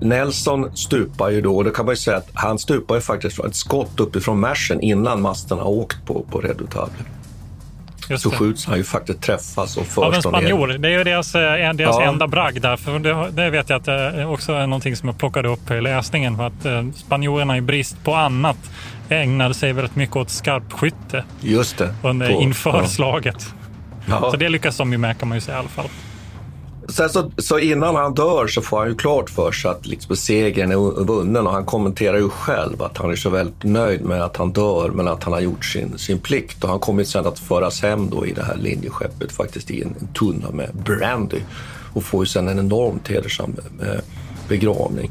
Nelson stupar ju då, och det kan man ju säga att han stupar ju faktiskt från ett skott uppifrån Märsen innan masten har åkt på, på Redutable. Just Så det. skjuts han ju faktiskt träffas och Av en förs då ner. spanjor. Det är ju deras, eh, deras Ja. enda bragd där. För det, det vet jag att det också är någonting som jag plockade upp i läsningen. För att eh, spanjorerna i brist på annat ägnade sig väldigt mycket åt skarpskytte Just det. under, på- inför ja. slaget. Ja. Så det lyckas de ju med kan man ju säga i alla fall. Sen så, så innan han dör så får han ju klart för sig att liksom segern är vunnen och han kommenterar ju själv att han är så väldigt nöjd med att han dör men att han har gjort sin, sin plikt. Och han kommer sen att föras hem då i det här linjeskeppet faktiskt i en, en tunna med brandy och får ju sen en enormt hedersam eh, begravning.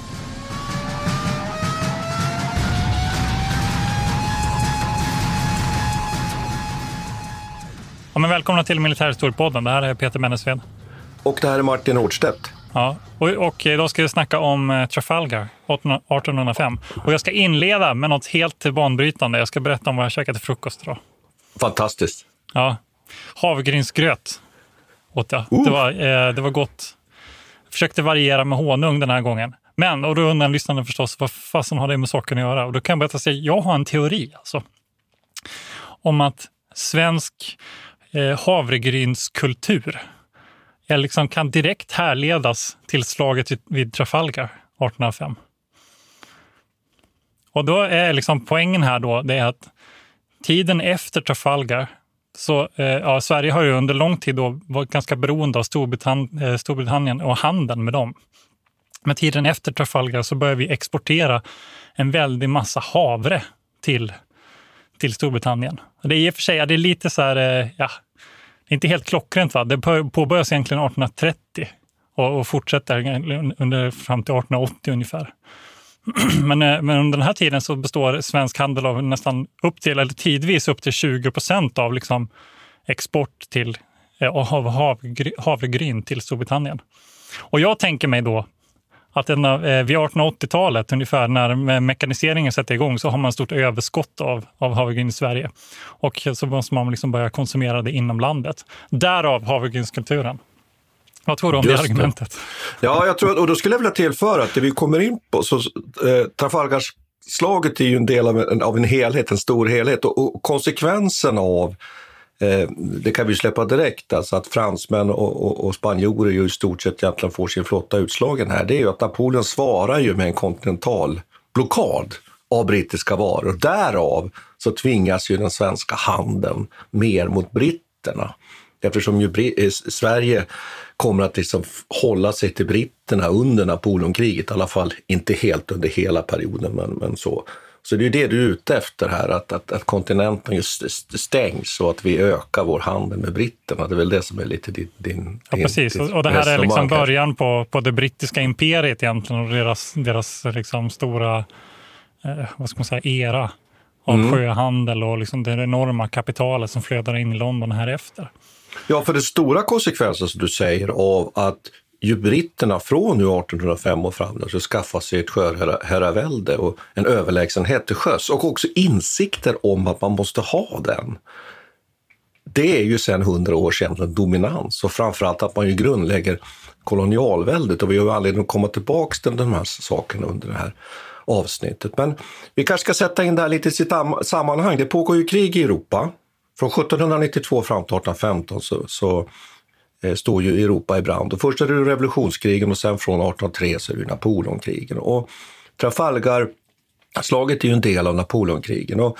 Men välkomna till Militärhistoriepodden. Det här är Peter Bennesved. Och det här är Martin Hårdstedt. Ja, och, och idag ska vi snacka om eh, Trafalgar 18 1805. Och jag ska inleda med något helt banbrytande. Jag ska berätta om vad jag käkat till frukost idag. Fantastiskt. Ja, havregrynsgröt åt jag. Det, var, eh, det var gott. Jag försökte variera med honung den här gången. Men, och då undrar lyssnarna förstås, vad fasen har det med saken att göra? Och då kan jag berätta att jag har en teori alltså, om att svensk eh, havregrynskultur liksom kan direkt härledas till slaget vid, Trafalgar 1805. Och då är liksom poängen här då, det är att tiden efter Trafalgar så eh, ja, Sverige har ju under lång tid då varit ganska beroende av Storbritann eh, Storbritannien och handeln med dem. Men tiden efter Trafalgar så börjar vi exportera en väldig massa havre till, till Storbritannien. Det är i och för sig det är lite så här, eh, ja, det är inte helt klockrent. Va? Det påbörjas egentligen 1830 och, och fortsätter under, fram till 1880 ungefär. Men, eh, men under den här tiden så består svensk handel av nästan upp till, eller tidvis upp till 20 procent av liksom export till, eh, av havregryn till Storbritannien. Och jag tänker mig då att den, eh, vid 1880-talet ungefär när me- mekaniseringen sätter igång så har man stort överskott av, av havregryn i Sverige. Och så måste man liksom börja konsumera det inom landet. Därav havregrynskulturen. Vad tror du om det Just det. argumentet? Ja, jag tror, och då skulle jag vilja tillföra att det vi kommer in på, så eh, Trafalgarslaget är ju en del av en, av en helhet, en stor helhet och, och konsekvensen av eh, det kan vi släppa direkt, alltså att fransmän och, och, och spanjorer ju i stort sett egentligen får sin flotta utslagen här. Det är ju att Napoleon svarar ju med en kontinental blockad av brittiska varor. Därav så tvingas ju den svenska handeln mer mot britterna. Eftersom ju eh, Sverige kommer att liksom hålla sig till britterna under Napoleonkriget, i alla fall inte helt under hela perioden, men, men så. Så det är ju det du är ute efter här, att, att, att kontinenten just st- stängs och att vi ökar vår handel med britterna. Det är väl det som är lite din, din Ja, din- precis. ditt Och det här är liksom början på, på det brittiska imperiet egentligen och deras, deras liksom stora eh, vad ska man säga, era av Mm. sjöhandel och liksom det enorma kapitalet som flödar in i London här efter. Ja, för det stora konsekvensen som du säger av att ju britterna från nu 1805 och framåt så skaffar sig ett sjöherravälde och en överlägsenhet till sjöss och också insikter om att man måste ha den. Det är ju sedan hundra år sedan dominans och framförallt att man ju grundlägger kolonialväldet och vi har ju anledning att komma tillbaka till de här sakerna under det här avsnittet. Men vi kanske ska sätta in det här lite i sitt sammanhang. Det pågår ju krig i Europa Från 1792 fram till 1815 så, så Eh, står ju Europa i brand. Och först är det revolutionskrigen och sen från 1803 så är det Napoleonkrigen. Och Trafalgarslaget är ju en del av Napoleonkrigen. Och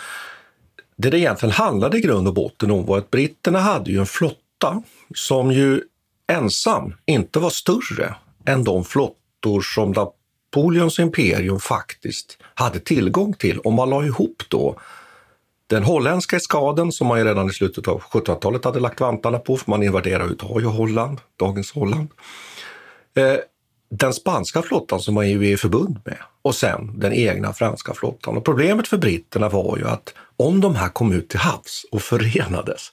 det det egentligen handlade i grund och botten om var att britterna hade ju en flotta som ju ensam inte var större än de flottor som Napoleons imperium faktiskt hade tillgång till. Om man la ihop då den holländska eskaden som man ju redan i slutet av 1700-talet hade lagt vantarna på, för man invaderade utav ju Holland, dagens Holland. Eh, den spanska flottan som man ju är i förbund med och sen den egna franska flottan. Och problemet för britterna var ju att om de här kom ut till havs och förenades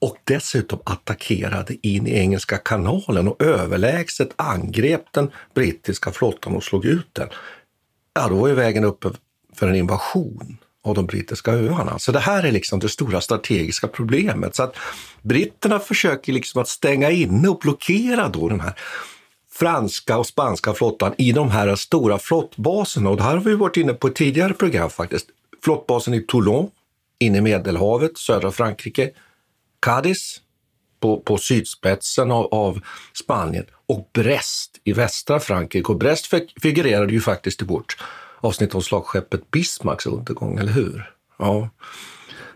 och dessutom attackerade in i Engelska kanalen och överlägset angrep den brittiska flottan och slog ut den, ja då var ju vägen uppe för en invasion av de brittiska öarna. Så det här är liksom det stora strategiska problemet. Så att britterna försöker liksom att stänga inne och blockera då den här franska och spanska flottan i de här stora flottbaserna. Och det här har vi varit inne på ett tidigare program faktiskt. Flottbasen i Toulon, inne i Medelhavet, södra Frankrike. Cadiz på, på sydspetsen av, av, Spanien och Brest i västra Frankrike. Och Brest figurerade ju faktiskt i vårt avsnitt om slagskeppet Bismarcks undergång, eller hur? Ja.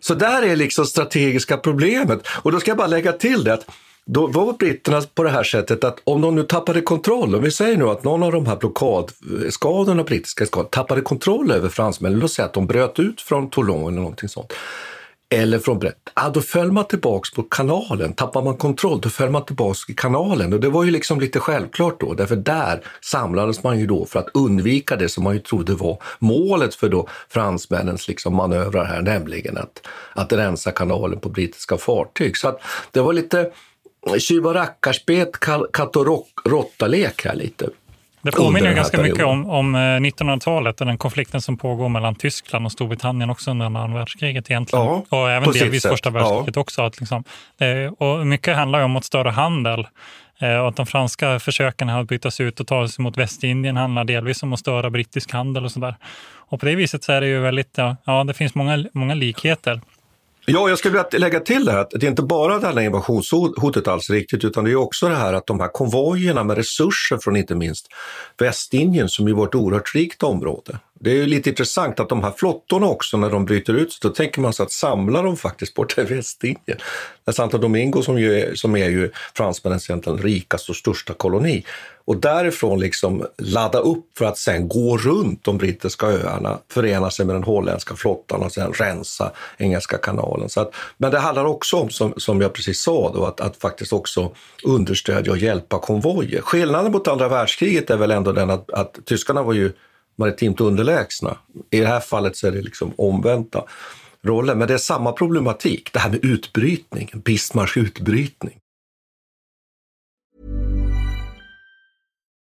Så där är liksom strategiska problemet. Och då ska jag bara lägga till det att då var britterna på det här sättet att om de nu tappade kontroll, om vi säger nu att någon av de här blockadskadorna, brittiska skadorna, tappade kontroll över fransmännen, låt säga att de bröt ut från Toulon eller någonting sånt, eller från Brett, ja, då föll man tillbaks på kanalen. Tappar man kontroll, då föll man tillbaks i kanalen. Och det var ju liksom lite självklart då, därför där samlades man ju då för att undvika det som man ju trodde var målet för då fransmännens liksom manövrar här, nämligen att, att rensa kanalen på brittiska fartyg. Så att det var lite tjuv och rackarspet, katt och råttalek här lite. Det påminner ganska mycket om, om 1900-talet och den konflikten som pågår mellan Tyskland och Storbritannien också under andra världskriget egentligen. Ja, och även delvis första världskriget ja. också. Att liksom, eh, och mycket handlar ju om att störa handel. Eh, och att de franska försöken att bytas ut och ta sig mot Västindien handlar delvis om att störa brittisk handel och sådär. Och på det viset så är det ju väldigt, ja, det finns många, många likheter. Ja, jag skulle vilja lägga till det här att det är inte bara det här invasionshotet alls riktigt, utan det är också det här att de här konvojerna med resurser från inte minst Västindien som ju var ett oerhört rikt område. Det är ju lite intressant att de här flottorna också, när de bryter ut sig, då tänker man sig att samla dem faktiskt bort i Västindien. Santo Domingo som, ju är, som är ju fransmännens egentligen rikaste och största koloni. Och därifrån liksom ladda upp för att sen gå runt de brittiska öarna, förena sig med den holländska flottan och sen rensa Engelska kanalen. Så att, men det handlar också om, som, som jag precis sa, då, att, att faktiskt också understödja och hjälpa konvojer. Skillnaden mot andra världskriget är väl ändå den att, att tyskarna var ju maritimt underlägsna. I det här fallet så är det liksom omvända roller, men det är samma problematik. Det här med utbrytning, Bismarcks utbrytning.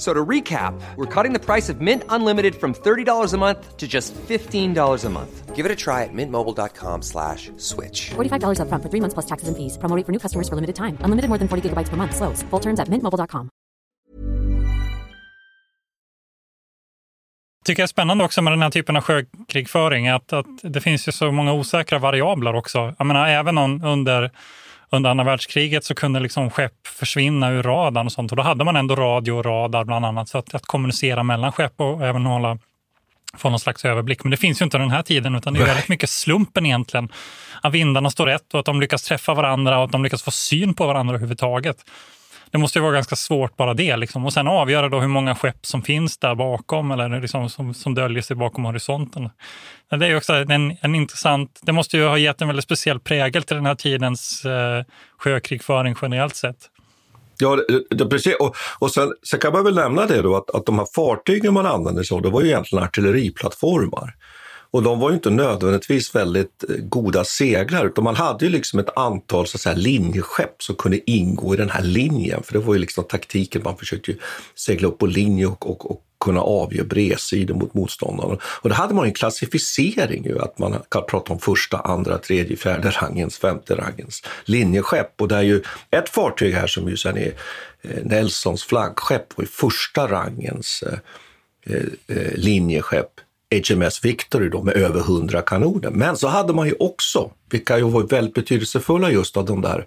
So to recap, we're cutting the price of Mint Unlimited from $30 a month to just $15 a month. Give it a try at mintmobile.com slash switch. $45 upfront for three months plus taxes and fees. Promo rate for new customers for limited time. Unlimited more than 40 gigabytes per month. Slows. Full terms at mintmobile.com. tycker jag är spännande också med den här typen av sjökrigföring, att, att det finns ju så många osäkra variabler också. Jag menar, även om under under andra världskriget så kunde liksom skepp försvinna ur radarn och sånt. Och då hade man ändå radio och radar bland annat, så att, att kommunicera mellan skepp och även hålla få någon slags överblick. Men det finns ju inte den här tiden, utan det är väldigt mycket slumpen egentligen. Att vindarna står rätt och att de lyckas träffa varandra och att de lyckas få syn på varandra överhuvudtaget. Det måste ju vara ganska svårt bara det. Liksom. Och sen avgöra då hur många skepp som finns där bakom eller liksom som, som döljer sig bakom horisonten. Det är också en, en intressant, det måste ju ha gett en väldigt speciell prägel till den här tidens eh, sjökrigföring generellt sett. Ja, det, det, precis. Och, och sen, sen, kan man väl nämna det då att, att de här fartygen man använde sig av, det var ju egentligen artilleriplattformar. Och de var ju inte nödvändigtvis väldigt eh, goda seglare, utan man hade ju liksom ett antal så att säga, linjeskepp som kunde ingå i den här linjen. För det var ju liksom taktiken, man försökte ju segla upp på linje och, och, och kunna avge bredsidor mot motståndaren. Och då hade man en klassificering, ju, att man kan prata om första, andra, tredje, fjärde rangens, femte rangens linjeskepp. Och det är ju ett fartyg här som ju sen är eh, Nelsons flaggskepp var ju första rangens eh, eh, eh linjeskepp. HMS Victory då med över 100 kanoner. Men så hade man ju också, vilka ju var väldigt betydelsefulla just av de där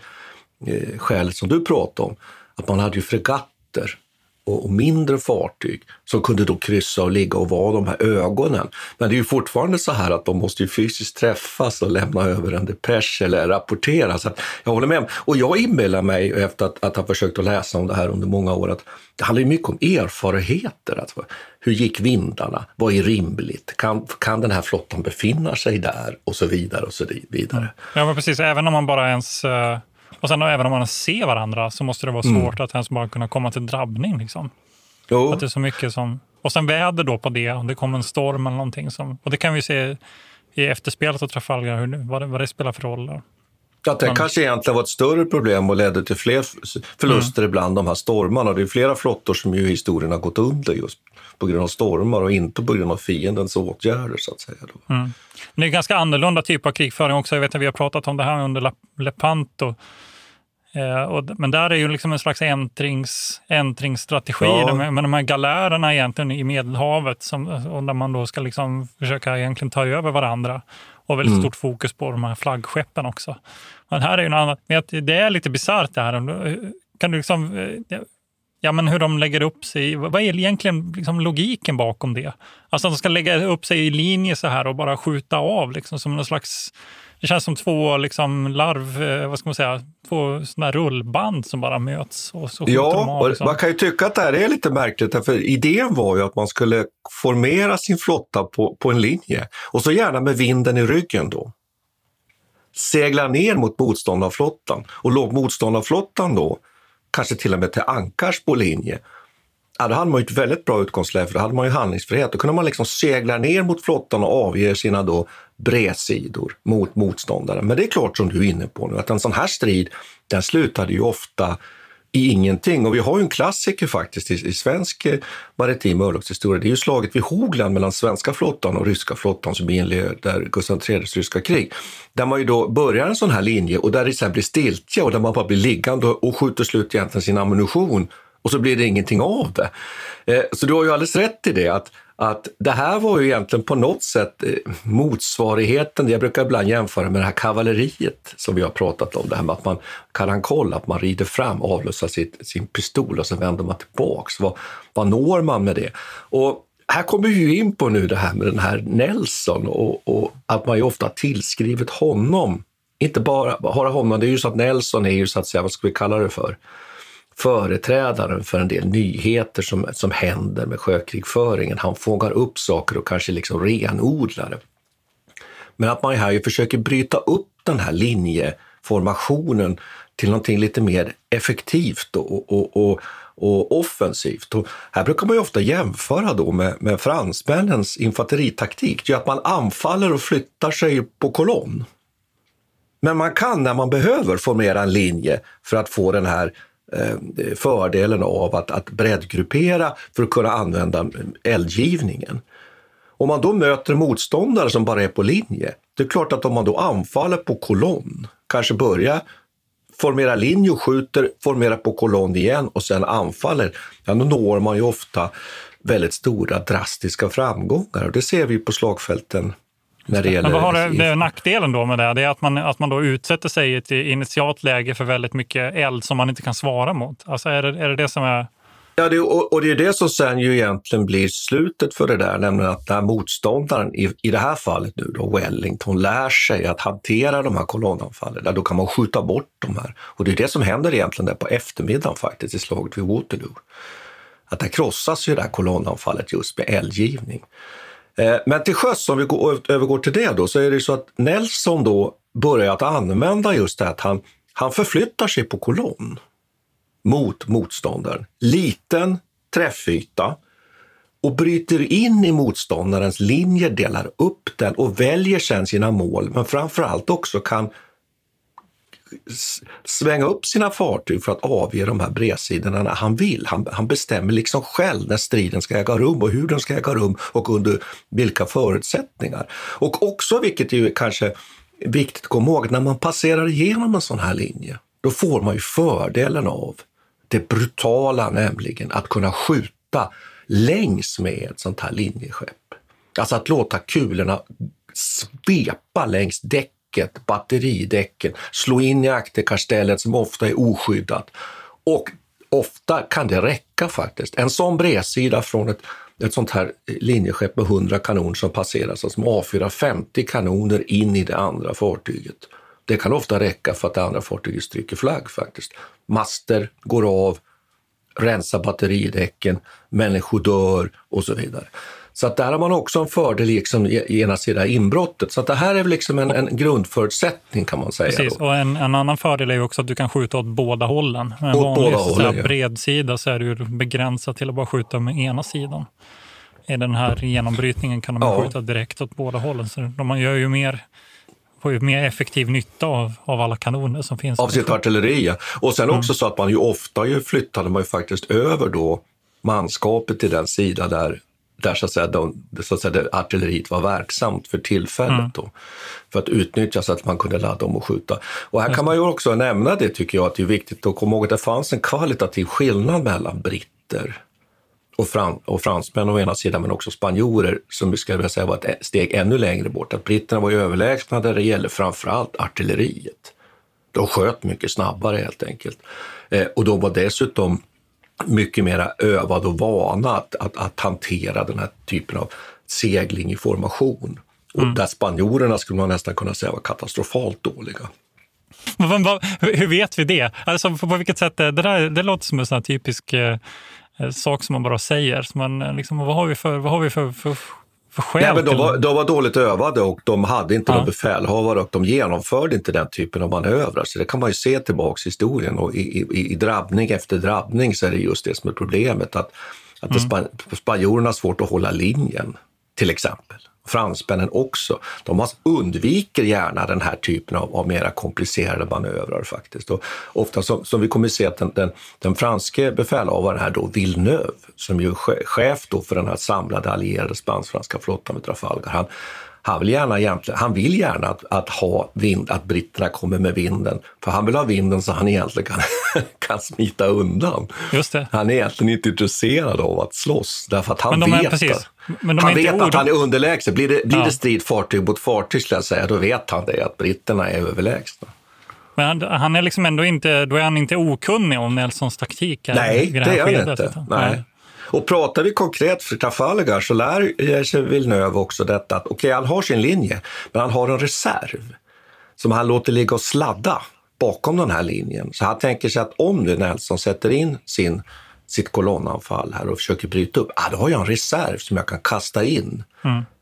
eh, skälet som du pratade om, att man hade ju fregatter och, mindre fartyg som kunde då kryssa och ligga och vara de här ögonen. Men det är ju fortfarande så här att de måste ju fysiskt träffas och lämna över en depesch eller rapportera. Så jag håller med. Och jag inbillar mig, efter att, att ha försökt att läsa om det här under många år, att det handlar ju mycket om erfarenheter. Alltså, hur gick vindarna? Vad är rimligt? Kan, kan den här flottan befinna sig där? Och så vidare och så vidare. Ja, men precis. Även om man bara ens uh och sen även om man ser varandra så måste det vara mm. svårt mm. att ens bara kunna komma till drabbning. Liksom. Att det är så mycket som... Och sen väder då på det, om det kommer en storm eller någonting. Som, och det kan vi se i efterspelet av Trafalgar, hur, vad, det, vad det spelar för roll. Där. Att det kanske egentligen var ett större problem och ledde till fler förluster mm. ibland de här stormarna. Det är flera flottor som ju i historien har gått under just på grund av stormar och inte på grund av fiendens åtgärder. så att säga. Mm. Det är ganska annorlunda typ av krigföring också. Jag vet att vi har pratat om det här under Lepanto. Eh, och, men där är ju liksom en slags äntrings, äntringsstrategi ja. med, med de här galärerna egentligen i Medelhavet som, och där man då ska liksom försöka egentligen ta över varandra. Och väldigt mm. stort fokus på de här flaggskeppen också. Men här är ju en annan, det är lite bisarrt det här. Kan du liksom, eh, ja, men hur de lägger upp sig. Vad är egentligen liksom logiken bakom det? Alltså att de ska lägga upp sig i linje så här och bara skjuta av liksom, som någon slags det känns som två liksom larv, eh, vad ska man säga, två sådana rullband som bara möts. Och så ja, de av, liksom. man kan ju tycka att det här är lite märkligt, för idén var ju att man skulle formera sin flotta på, på en linje och så gärna med vinden i ryggen då. Segla ner mot motståndarflottan och låg motståndarflottan då kanske till och med till ankars på linje Ja, då hade man ju ett väldigt bra utgångsläge, för då hade man ju handlingsfrihet. Då kunde man liksom segla ner mot flottan och avge sina då bredsidor mot motståndaren. Men det är klart, som du är inne på nu, att en sån här strid, den slutade ju ofta i ingenting. Och vi har ju en klassiker faktiskt i, i svensk eh, maritim örlogshistoria. Det är ju slaget vid Hogland mellan svenska flottan och ryska flottan som inleder Gustav IIIs ryska krig. Där man ju då börjar en sån här linje och där det sen blir stiltje och där man bara blir liggande och skjuter slut egentligen sin ammunition och så blir det ingenting av det. Eh, så du har ju alldeles rätt i det att, att det här var ju egentligen på något sätt eh, motsvarigheten, jag brukar ibland jämföra med det här kavalleriet som vi har pratat om, det här med att man karankoll, att man rider fram, avlossar sitt, sin pistol och sen vänder man tillbaks. Vad, vad når man med det? Och här kommer vi in på nu det här med den här Nelson och, och att man ju ofta tillskrivit honom, inte bara, bara honom, det är ju så att Nelson är ju så att säga, vad ska vi kalla det för? Företrädaren för en del nyheter som, som händer med sjökrigföringen. Han fångar upp saker och kanske liksom renodlar det. Men att man här ju försöker bryta upp den här linjeformationen till någonting lite mer effektivt och, och, och, och offensivt. Och här brukar man ju ofta jämföra då med, med fransmännens infanteritaktik, det är att man anfaller och flyttar sig på kolonn. Men man kan när man behöver formera en linje för att få den här Eh, fördelen av att, att breddgruppera för att kunna använda eldgivningen. Om man då möter motståndare som bara är på linje, det är klart att om man då anfaller på kolonn, kanske börjar formera linje och skjuter, formera på kolonn igen och sen anfaller, ja, då når man ju ofta väldigt stora drastiska framgångar. Och det ser vi på slagfälten när det gäller... Men vad har det, det är nackdelen då med det? Det är att man, att man då utsätter sig i ett initialt läge för väldigt mycket eld som man inte kan svara mot. Alltså är det är det, det som är... Ja, det, och, och, det är det som sen ju egentligen blir slutet för det där, nämligen att när motståndaren, i, i det här fallet nu då, Wellington, lär sig att hantera de här kolonnanfallen, då kan man skjuta bort de här. Och det är det som händer egentligen där på eftermiddagen faktiskt i slaget vid Waterloo. Att där krossas ju det här kolonnanfallet just med eldgivning. Eh, men till sjöss, om vi går, övergår till det då, så är det så att Nelson då börjar att använda just det att han, han förflyttar sig på kolonn mot motståndaren. Liten träffyta och bryter in i motståndarens linje, delar upp den och väljer sen sina mål, men framför allt också kan svänga upp sina fartyg för att avge de här bredsidorna när han vill. Han, han, bestämmer liksom själv när striden ska äga rum och hur den ska äga rum och under vilka förutsättningar. Och också, vilket är kanske viktigt att komma ihåg, när man passerar igenom en sån här linje, då får man ju fördelen av det brutala, nämligen att kunna skjuta längs med ett sånt här linjeskepp. Alltså att låta kulorna svepa längs däck däcket, batteridäcken, slå in i akterkastellet som ofta är oskyddat. Och ofta kan det räcka faktiskt. En sån bredsida från ett, ett sånt här linjeskepp med 100 kanoner som passerar, alltså som avfyrar 50 kanoner in i det andra fartyget. Det kan ofta räcka för att det andra fartyget stryker flagg faktiskt. Master går av, rensar batteridäcken, människor dör och så vidare. Så att där har man också en fördel liksom, genast i det här inbrottet. Så att det här är liksom en, en grundförutsättning kan man säga. Precis, och en, en, annan fördel är också att du kan skjuta åt båda hållen. En åt vanlig båda hållen, ja. bredsida så är du begränsad till att bara skjuta med ena sidan. I den här genombrytningen kan de Ja. skjuta direkt åt båda hållen. Så de gör ju mer får ju mer effektiv nytta av, av alla kanoner som finns. Av sitt artilleri, ja. Och sen också så att man ju ofta ju flyttade man ju faktiskt över då manskapet till den sida där, där så att säga, de, så att säga, där artilleriet var verksamt för tillfället. Då, för att utnyttja så att man kunde ladda om och skjuta. Och här kan man ju också nämna det tycker jag, att det är viktigt att komma ihåg att det fanns en kvalitativ skillnad mellan britter och, fran och fransmän å ena sidan, men också spanjorer som skulle vilja säga var ett steg ännu längre bort. Att britterna var ju överlägsna där det gäller framförallt artilleriet. De sköt mycket snabbare helt enkelt. Eh, och de var dessutom mycket mer övade och vana att, att, att hantera den här typen av segling i formation. Och där spanjorerna skulle man nästan kunna säga var katastrofalt dåliga. Hur vet vi det? Alltså, på, vilket sätt? eh, Det, där, det låter som en sån här typisk eh, eh, sak som man bara säger. Så man, eh, liksom, vad har vi för, vad har vi för, för, Nej, men de, var, de var dåligt övade och de hade inte Ja. någon befälhavare och de genomförde inte den typen av manövrar. Så det kan man ju se tillbaks i historien och i, i, i drabbning efter drabbning så är det just det som är problemet. Att, att span, spanjorerna har svårt att hålla linjen, till exempel. Fransmännen också. De undviker gärna den här typen av, av mera komplicerade manövrar faktiskt. Och ofta som, som vi kommer att se att den, den, den franske befälhavaren här då, Villeneuve, som ju är chef då för den här samlade allierade spansk-franska flottan vid Trafalgar, han, han vill gärna, han vill gärna att, att ha vind, att britterna kommer med vinden. För han vill ha vinden så han egentligen kan, kan smita undan. Just det. Han är egentligen inte intresserad av att slåss, därför att han Men vet, precis. att, han vet ord- att han är underlägsen. Blir det, blir Ja. det strid fartyg mot fartyg, skulle jag säga, då vet han det, att britterna är överlägsna. Men han, han är liksom ändå inte, då är han inte okunnig om Nelsons taktik. Nej, det är han inte. utan- Nej. Och pratar vi konkret för Trafalgar så lär sig Villeneuve också detta att okej, han har sin linje, men han har en reserv som han låter ligga och sladda bakom den här linjen. Så han tänker sig att om nu Nelson sätter in sin, sitt kolonnanfall här och försöker bryta upp, ah, då har jag en reserv som jag kan kasta in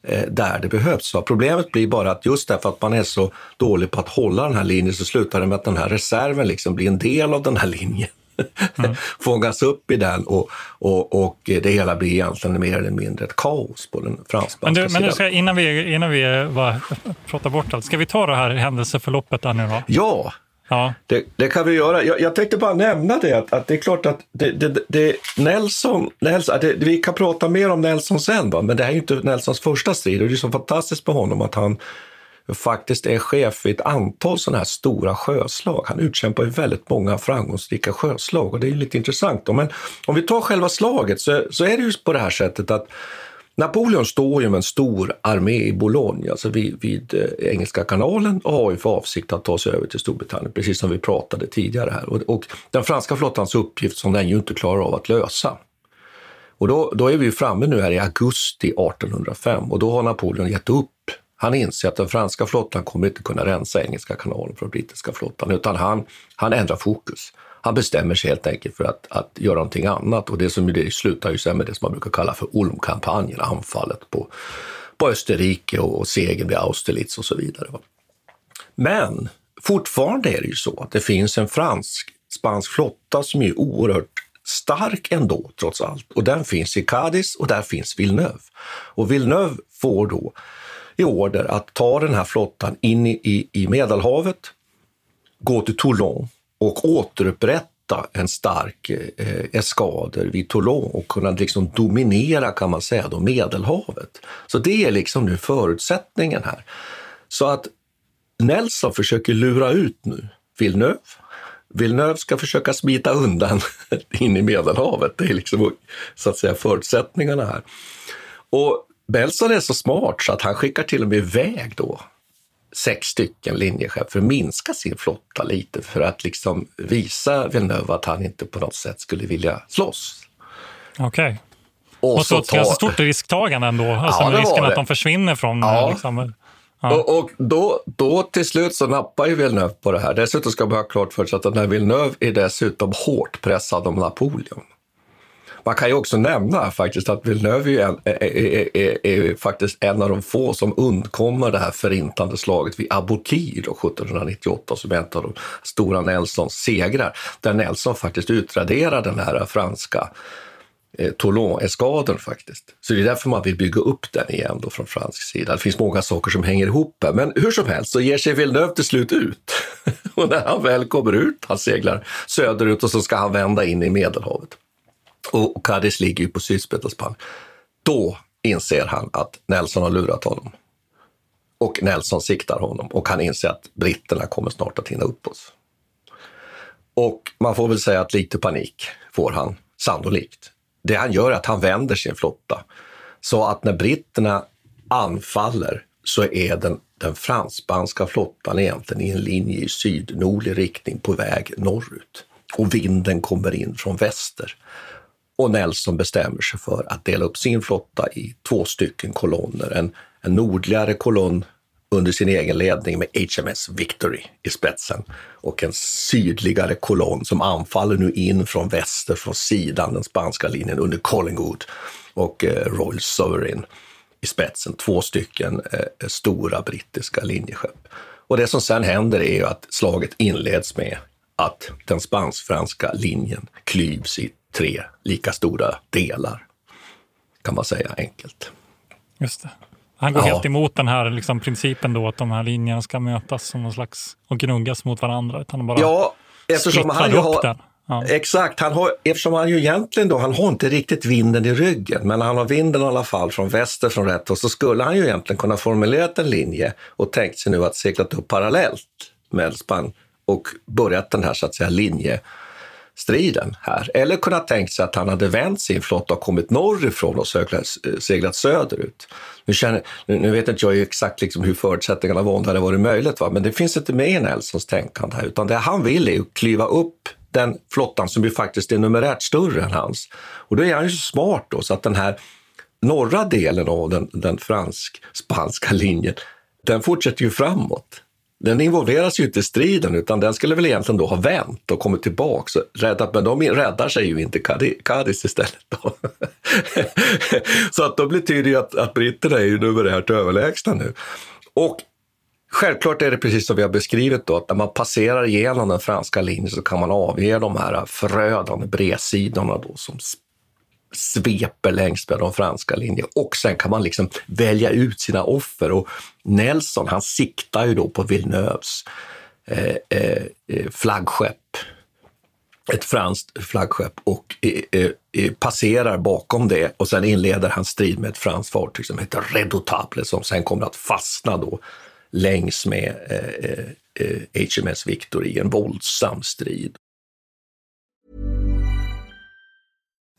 eh, där det behövs. Så problemet blir bara att just därför att man är så dålig på att hålla den här linjen så slutar det med att den här reserven liksom blir en del av den här linjen. Fångas upp i den och, och, och det hela blir egentligen mer eller mindre ett kaos på den Men, fransk-spanska du, men sidan. du ska, innan vi, innan vi bara pratar bort allt, ska vi ta det här händelseförloppet där nu då? Ja, Ja. Det, det kan vi göra. Jag, jag tänkte bara nämna det, att, att det är klart att det, det, det, Nelson, Nelson det, vi kan prata mer om Nelson sen, va? men det här är ju inte Nelsons första strid och det är så fantastiskt med honom att han faktiskt är chef i ett antal sådana här stora sjöslag. Han utkämpar ju väldigt många framgångsrika sjöslag och det är ju lite intressant. Då. Men om vi tar själva slaget så, så är det ju på det här sättet att Napoleon står ju med en stor armé i Bologna, alltså vid, vid eh, Engelska kanalen och har ju för avsikt att ta sig över till Storbritannien, precis som vi pratade tidigare här. Och, och den franska flottans uppgift som den ju inte klarar av att lösa. Och då, då är vi ju framme nu här i augusti 1805 och då har Napoleon gett upp. Han inser att den franska flottan kommer inte kunna rensa Engelska kanalen från brittiska flottan, utan han, han ändrar fokus. Han bestämmer sig helt enkelt för att, att göra någonting annat och det, som det slutar ju sen med det som man brukar kalla för Ulmkampanjen, anfallet på, på Österrike och, och segern vid Austerlitz och så vidare. Men fortfarande är det ju så att det finns en fransk-spansk flotta som är oerhört stark ändå, trots allt. Och den finns i Cadiz och där finns Villeneuve. Och Villeneuve får då i order att ta den här flottan in i, i, i Medelhavet, gå till Toulon och återupprätta en stark eh, eskader vid Toulon och kunna liksom dominera kan man säga då Medelhavet. Så det är liksom nu förutsättningen här. Så att Nelson försöker lura ut nu Villeneuve. Villeneuve ska försöka smita undan in i Medelhavet. Det är liksom så att säga förutsättningarna här. Och Belson är så smart så att han skickar till och med iväg då sex stycken linjechefer för att minska sin flotta lite för att liksom visa Villeneuve att han inte på något sätt skulle vilja slåss. Okej. Okay. Och, och så, så ett ganska stort risktagande ändå, alltså ja, risken att de försvinner från... Ja. Liksom, ja. Och, och, då, då till slut så nappar ju Villeneuve på det här. Dessutom ska man ha klart för sig att den här Villeneuve är dessutom hårt pressad av Napoleon. Man kan ju också nämna faktiskt att Villeneuve är, är, är, är, är faktiskt en av de få som undkommer det här förintande slaget vid Aboukir 1798 som är en av de stora Nelsons segrar, där Nelson faktiskt utraderar den här franska eh, Toulon-eskaden faktiskt. Så det är därför man vill bygga upp den igen då från fransk sida. Det finns många saker som hänger ihop här, men hur som helst så ger sig Villeneuve till slut ut. och när han väl kommer ut, han seglar söderut och så ska han vända in i Medelhavet och Cadiz ligger ju på sydspetsen. Då inser han att Nelson har lurat honom. Och Nelson siktar honom och han inser att britterna kommer snart att hinna upp oss. Och man får väl säga att lite panik får han, sannolikt. Det han gör är att han vänder sin flotta så att när britterna anfaller så är den, den fransk-spanska flottan egentligen i en linje i sydnordlig riktning på väg norrut. Och vinden kommer in från väster. Och Nelson bestämmer sig för att dela upp sin flotta i två stycken kolonner. En, en nordligare kolonn under sin egen ledning med HMS Victory i spetsen och en sydligare kolonn som anfaller nu in från väster, från sidan, den spanska linjen under Collingwood och eh, Royal Sovereign i spetsen. Två stycken eh, stora brittiska linjeskepp. Och det som sen händer är ju att slaget inleds med att den spansk-franska linjen klyvs i tre lika stora delar, kan man säga enkelt. Just det. Han går ja. helt emot den här liksom, principen då att de här linjerna ska mötas som någon slags och gnuggas mot varandra. Utan bara ja, eftersom han ju har, ja. Exakt, han har, eftersom han ju egentligen då, han har inte riktigt vinden i ryggen, men han har vinden i alla fall från väster från rätt och så skulle han ju egentligen kunna formulerat en linje och tänkt sig nu att seglat upp parallellt med Spanien och börjat den här så att säga linjestriden här. Eller kunnat tänkt sig att han hade vänt sin flotta och kommit norrifrån och seglat, seglat söderut. Nu, känner, nu, nu, vet inte jag exakt liksom hur förutsättningarna var om det hade varit möjligt, va? men det finns inte med i Nelsons tänkande här, utan det han vill är att kliva upp den flottan som ju faktiskt är numerärt större än hans. Och då är han ju så smart då, så att den här norra delen av den, den fransk-spanska linjen, den fortsätter ju framåt den involveras ju inte i striden utan den skulle väl egentligen då ha vänt och kommit tillbaka. Räddat, men de räddar sig ju inte Cadiz istället. Då. så att då betyder det att, att britterna är ju numerärt överlägsna nu. Och Självklart är det precis som vi har beskrivit då, att när man passerar igenom den franska linjen så kan man avge de här förödande bredsidorna då som sveper längs med de franska linjerna och sen kan man liksom välja ut sina offer. Och Nelson han siktar ju då på Villeneuves eh, eh, eh flaggskepp ett franskt flaggskepp och eh, eh, eh, passerar bakom det och sen inleder han strid med ett franskt fartyg som heter Redoutable som sen kommer att fastna då längs med eh, eh HMS Victory i en våldsam strid.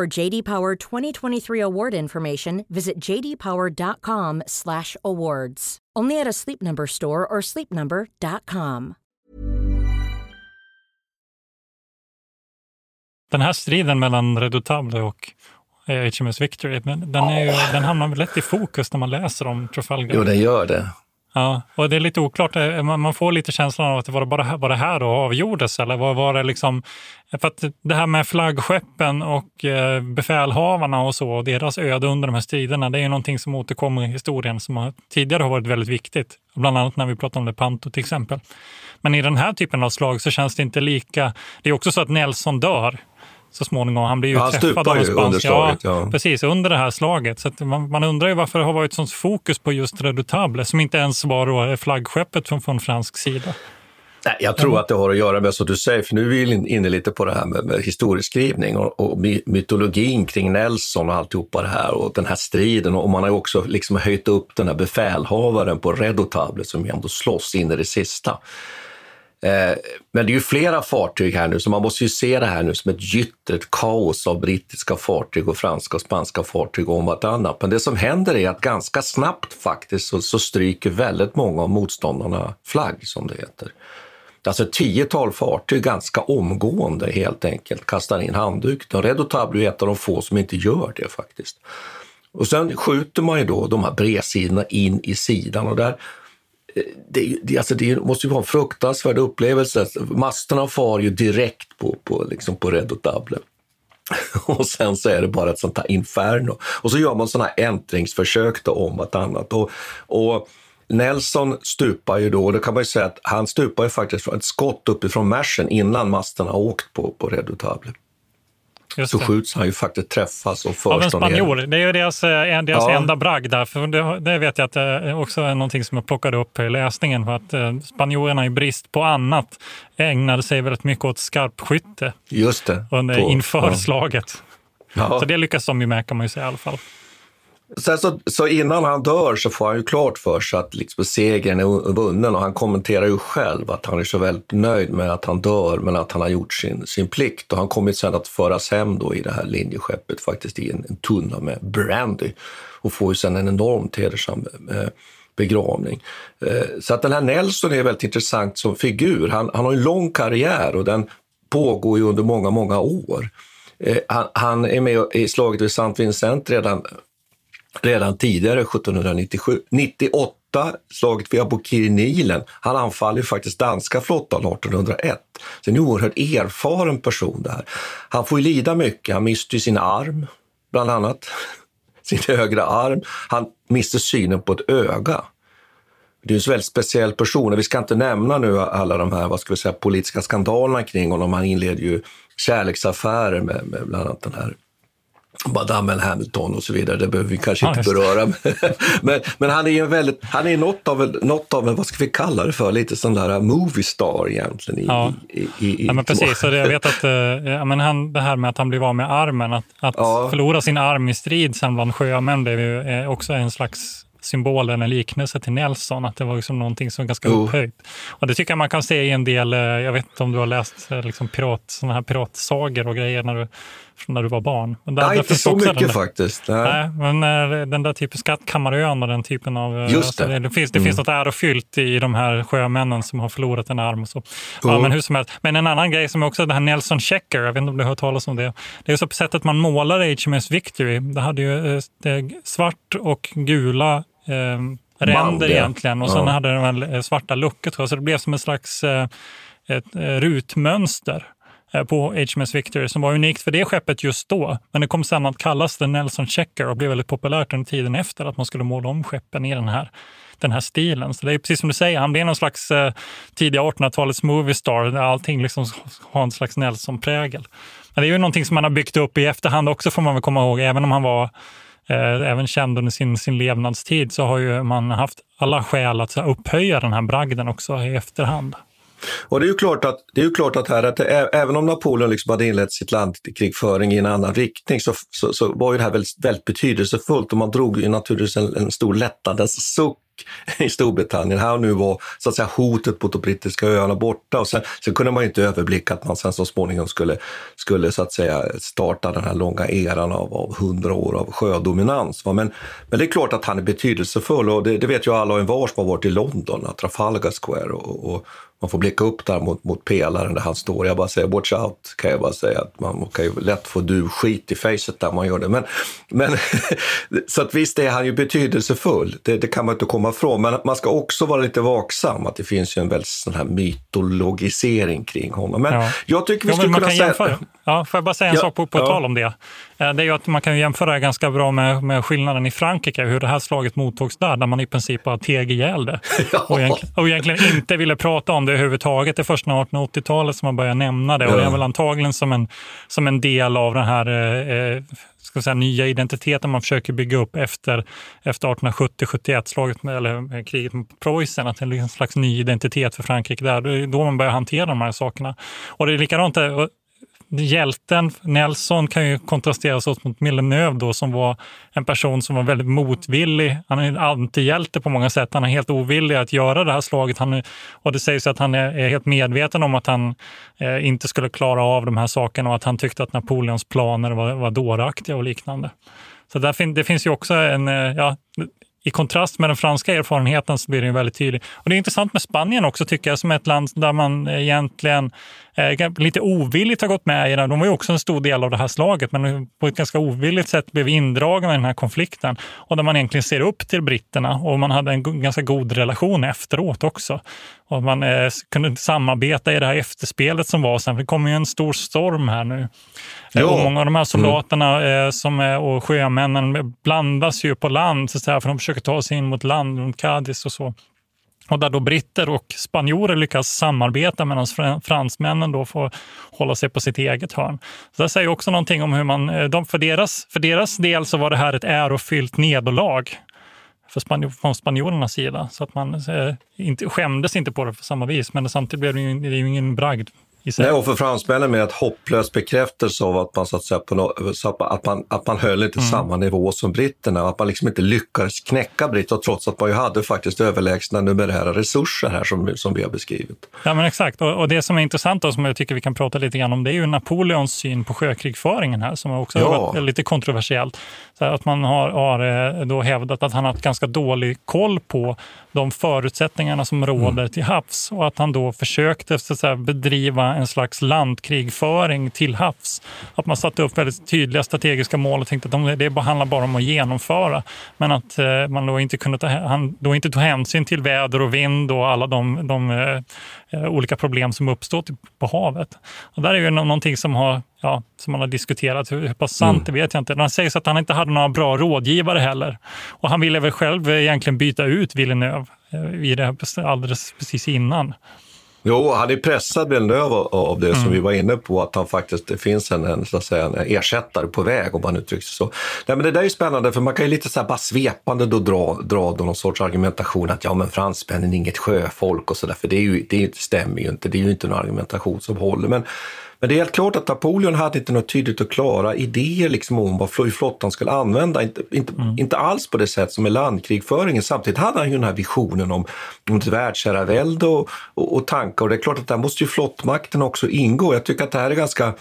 For JD Power 2023 award information, visit jdpower.com/awards. Only at a Sleep Number store or sleepnumber.com. Den här striden mellan Redoutable och HMS Victory, men den, är ju, den hamnar lätt i fokus när man läser om Trafalgar. Jo, den gör det. Ja, och det är lite oklart. Eh, man får lite känslan av att det var bara var det här då avgjordes eller vad var det liksom? För att det här med flaggskeppen och eh, befälhavarna och så och deras öde under de här striderna, det är ju någonting som återkommer i historien som tidigare har varit väldigt viktigt. Bland annat när vi pratar om Lepanto till exempel. Men i den här typen av slag så känns det inte lika. Det är också så att Nelson dör så småningom. Han blir ju ja, träffad av en spansk... Ja, ja, precis, under det här slaget. Så man, man, undrar ju varför det har varit sånt fokus på just Redoutable, som inte ens var flaggskeppet från, från fransk sida. Nej, jag tror att det har att göra med, som du säger, för nu är vi inne lite på det här med, med historieskrivning och, och, mytologin kring Nelson och alltihopa det här och den här striden. Och man har ju också liksom höjt upp den här befälhavaren på Redoutable som ändå slåss in i det sista. Eh, men det är ju flera fartyg här nu, så man måste ju se det här nu som ett gytter, ett kaos av brittiska fartyg och franska och spanska fartyg om vartannat. Men det som händer är att ganska snabbt faktiskt så, så stryker väldigt många av motståndarna flagg, som det heter. Alltså ett tiotal fartyg ganska omgående helt enkelt kastar in handduken. Redotable är ett av de få som inte gör det faktiskt. Och sen skjuter man ju då de här bredsidorna in i sidan och där Eh, det, det, alltså det måste ju vara en fruktansvärd upplevelse. Masterna far ju direkt på, på, liksom på Redoutable. Och sen så är det bara ett sånt här inferno. Och så gör man såna här äntringsförsök då om vartannat. Och, och Nelson stupar ju då, och det kan man ju säga att han stupar ju faktiskt från ett skott uppifrån märsen innan masterna har åkt på, på Redoutable. Just så det. skjuts han ju faktiskt träffas och förs Av en spanjor. Det är ju deras, eh, deras ja. enda bragd där. För det, det, vet jag att det också är någonting som jag plockade upp i läsningen. För att eh, spanjorerna i brist på annat ägnade sig väldigt mycket åt skarpskytte. Just det. Under, på, inför ja. slaget. Ja. Så det lyckas de ju med kan man ju säga i alla fall. Sen så, så, innan han dör så får han ju klart för sig att liksom segern är vunnen och han kommenterar ju själv att han är så väldigt nöjd med att han dör men att han har gjort sin, sin plikt. Och han kommer sen att föras hem då i det här linjeskeppet faktiskt i en, en tunna med brandy och får ju sen en enormt hedersam eh, begravning. Eh, så att den här Nelson är väldigt intressant som figur. Han, han har en lång karriär och den pågår ju under många, många år. Eh, han, han, är med i slaget vid St. Vincent redan redan tidigare, 1797. 98, slaget vid Abukir-Nilen. Han anfaller faktiskt danska flottan 1801. Så en oerhört erfaren person där. Han får ju lida mycket. Han mister sin arm, bland annat. sin högra arm. Han mister synen på ett öga. Det är en väldigt speciell person. Vi ska inte nämna nu alla de här vad ska vi säga, politiska skandalerna kring honom. Han inleder ju kärleksaffärer med, med bland annat den här Madame Hamilton och så vidare, det behöver vi kanske Ja, inte det. beröra. men, men han är ju väldigt, han är något av, en, något av en, vad ska vi kalla det för, lite sån där movie star egentligen. I, Ja. i, i, Ja, men precis. Så det, jag vet att eh, ja, men han, det här med att han blev av med armen, att, att förlora sin arm i strid sen bland sjömän blev ju eh, också en slags symbol eller en liknelse till Nelson, att det var liksom någonting som var ganska Jo. upphöjt. Och det tycker jag man kan se i en del, eh, jag vet inte om du har läst eh, liksom pirat, såna här piratsagor och grejer när du, från när du var barn. Men där- Nej, inte finns så mycket faktiskt. Nej. Nej, men eh, den där typen Skattkammarön och den typen av... Just det. alltså det finns, det Mm. finns något ärofyllt i de här sjömännen som har förlorat en arm. Och så. Ja, Jo. men, hur som helst. men en annan grej som är också det här Nelson Checker, jag vet inte om du har hört talas om det. Det är så på sättet man målar HMS Victory. Det hade ju det svart och gula eh, ränder ja. egentligen och sen Ja. hade den väl eh, svarta luckor tror jag. Så det blev som en slags eh, ett eh, rutmönster eh, på HMS Victory som var unikt för det skeppet just då. Men det kom sen att kallas The Nelson Checker och blev väldigt populärt under tiden efter att man skulle måla om skeppen i den här, den här stilen. Så det är precis som du säger, han blev någon slags eh, tidiga 1800-talets movie star där allting liksom har en slags Nelson-prägel. Men det är ju någonting som man har byggt upp i efterhand också får man väl komma ihåg, även om han var Eh, även känd under sin, sin levnadstid så har ju man haft alla skäl att så här, upphöja den här bragden också i efterhand. Och det är ju klart att, det är ju klart att, här, att det, även om Napoleon liksom hade inlett sitt landkrigföring i en annan riktning så, så, så var ju det här väldigt, väldigt betydelsefullt och man drog ju naturligtvis en, en stor lättnadens suck i Storbritannien. Här och nu var så att säga, hotet mot de brittiska öarna borta och sen, sen kunde man ju inte överblicka att man sen så småningom skulle, skulle så att säga starta den här långa eran av, av hundra år av sjödominans. va. Men, men det är klart att han är betydelsefull och det, det vet ju alla och envar som har varit i London, Trafalgar Square och, och man får blicka upp där mot, mot pelaren där han står. Jag bara säger watch out, kan jag bara säga. Att man kan ju lätt få du skit i facet där man gör det. Men, men, så att visst är han ju betydelsefull, det, det kan man inte komma ifrån. Men man ska också vara lite vaksam, att det finns ju en väldigt sån här mytologisering kring honom. Men Ja. jag tycker vi Ja, skulle kunna säga... jämföra. Ja, får jag bara säga en Ja, sak på, på ja. tal om det? Eh, Det är ju att man kan jämföra det ganska bra med, med skillnaden i Frankrike, hur det här slaget mottogs där, där man i princip bara teg ihjäl det. Och, egentligen, och egentligen inte ville prata om det överhuvudtaget. Det är först 1880-talet som man börjar nämna det. Och det är Ja. väl antagligen som en, som en del av den här eh, eh, ska säga, nya identiteten man försöker bygga upp efter, efter 1870-71, slaget med, eller eh, kriget mot Preussen, att det är en slags ny identitet för Frankrike där. Det är då man börjar hantera de här sakerna. Och det är likadant hjälten Nelson kan ju kontrasteras åt mot Villeneuve då, som var en person som var väldigt motvillig. Han är en antihjälte på många sätt. Han är helt ovillig att göra det här slaget. Han är, och det sägs att han är, helt medveten om att han eh, inte skulle klara av de här sakerna och att han tyckte att Napoleons planer var, var dåraktiga och liknande. Så där fin, det finns ju också en, eh, ja, i kontrast med den franska erfarenheten så blir det väldigt tydligt. Och det är intressant med Spanien också tycker jag, som är ett land där man egentligen lite ovilligt har gått med i det. De var ju också en stor del av det här slaget, men på ett ganska ovilligt sätt blev indragna i den här konflikten. Och där man egentligen ser upp till britterna och man hade en ganska god relation efteråt också. Och man eh, kunde samarbeta i det här efterspelet som var sen. för Det kommer ju en stor storm här nu. Ja. Och många av de här soldaterna eh, som och sjömännen blandas ju på land, så att säga, för de försöker ta sig in mot land runt Cadiz och så. Och där då britter och spanjorer lyckas samarbeta medan fransmännen då får hålla sig på sitt eget hörn. Så det säger också någonting om hur man, eh, de, för, deras, för deras del så var det här ett ärofyllt nederlag för spanj, från spanjorernas sida. Så att man eh, inte, skämdes inte på det på samma vis, men samtidigt blev det ju, det är ju ingen bragd. Nej, och för fransmännen med ett hopplös bekräftelse av att man, så att säga, på att, man, att man höll inte Mm. samma nivå som britterna, att man liksom inte lyckades knäcka britterna trots att man ju hade faktiskt överlägsna numerära resurser här som, som vi har beskrivit. Ja, men exakt. Och, och det som är intressant och som jag tycker vi kan prata lite grann om, det är ju Napoleons syn på sjökrigföringen här, som också har Ja. varit lite kontroversiellt. Så att man har, har eh, då hävdat att han har haft ganska dålig koll på de förutsättningarna som råder till havs och att han då försökte så att säga, bedriva bedriva en slags landkrigföring till havs. Att man satte upp väldigt tydliga strategiska mål och tänkte att det handlar bara om att genomföra. Men att eh, man då inte, kunde ta, han då inte tog hänsyn till väder och vind och alla de, de eh, olika problem som uppstått på havet. Och där är ju någonting som, har, ja, som man har diskuterat. Hur, hur pass sant mm. det vet jag inte. Han säger att han inte hade några bra rådgivare heller. Och han ville väl själv egentligen byta ut Villeneuve eh, i det alldeles precis innan. Jo, han är pressad Villeneuve av det mm. som vi var inne på, att han faktiskt, det finns en, en, så att säga, en ersättare på väg om man uttrycker sig så. Nej, men det där är spännande för man kan ju lite så här bara svepande då dra, dra då någon sorts argumentation att ja men fransmännen är inget sjöfolk och sådär, för det, är ju, det stämmer ju inte, det är ju inte någon argumentation som håller. Men men det är helt klart att Napoleon hade inte något tydligt och klara idéer liksom om vad flottan skulle använda. Inte, inte, mm. inte alls på det sätt som i landkrigföringen. Samtidigt hade han ju den här visionen om, om ett världsherravälde och, och, och tankar. Och det är klart att där måste ju flottmakten också ingå. Jag tycker att det här är ganska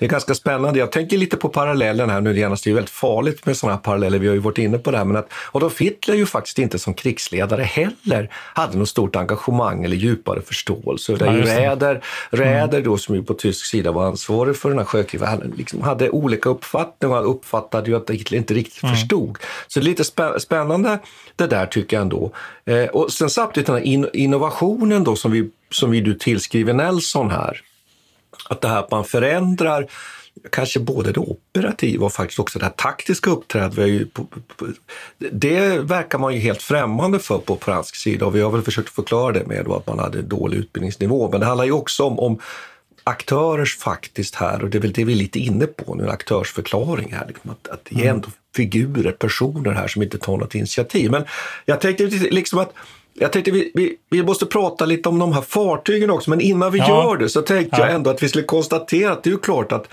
det är ganska spännande. Jag tänker lite på parallellen här nu genast. Det är väldigt farligt med sådana här paralleller. Vi har ju varit inne på det här. Men att Adolf Hitler ju faktiskt inte som krigsledare heller hade något stort engagemang eller djupare förståelse. Det är ju Räder, Räder då, som ju på tysk sida var ansvarig för den här sjökriget, han liksom hade olika uppfattningar och uppfattade ju att Hitler inte riktigt mm. förstod. Så det är lite spännande det där tycker jag ändå. Eh, och sen samtidigt den här innovationen då som vi, som vi du tillskriver Nelson här att det här att man förändrar kanske både det operativa och faktiskt också det här taktiska uppträdandet. Det verkar man ju helt främmande för på fransk sida och vi har väl försökt förklara det med att man hade dålig utbildningsnivå. Men det handlar ju också om, om aktörers faktiskt här, och det är väl det vi är lite inne på nu, en aktörsförklaring här. Liksom att, att det är ändå figurer, personer här som inte tar något initiativ. Men jag tänkte liksom att jag tänkte vi, vi, vi, måste prata lite om de här fartygen också, men innan vi ja. gör det så tänkte ja. jag ändå att vi skulle konstatera att det är klart att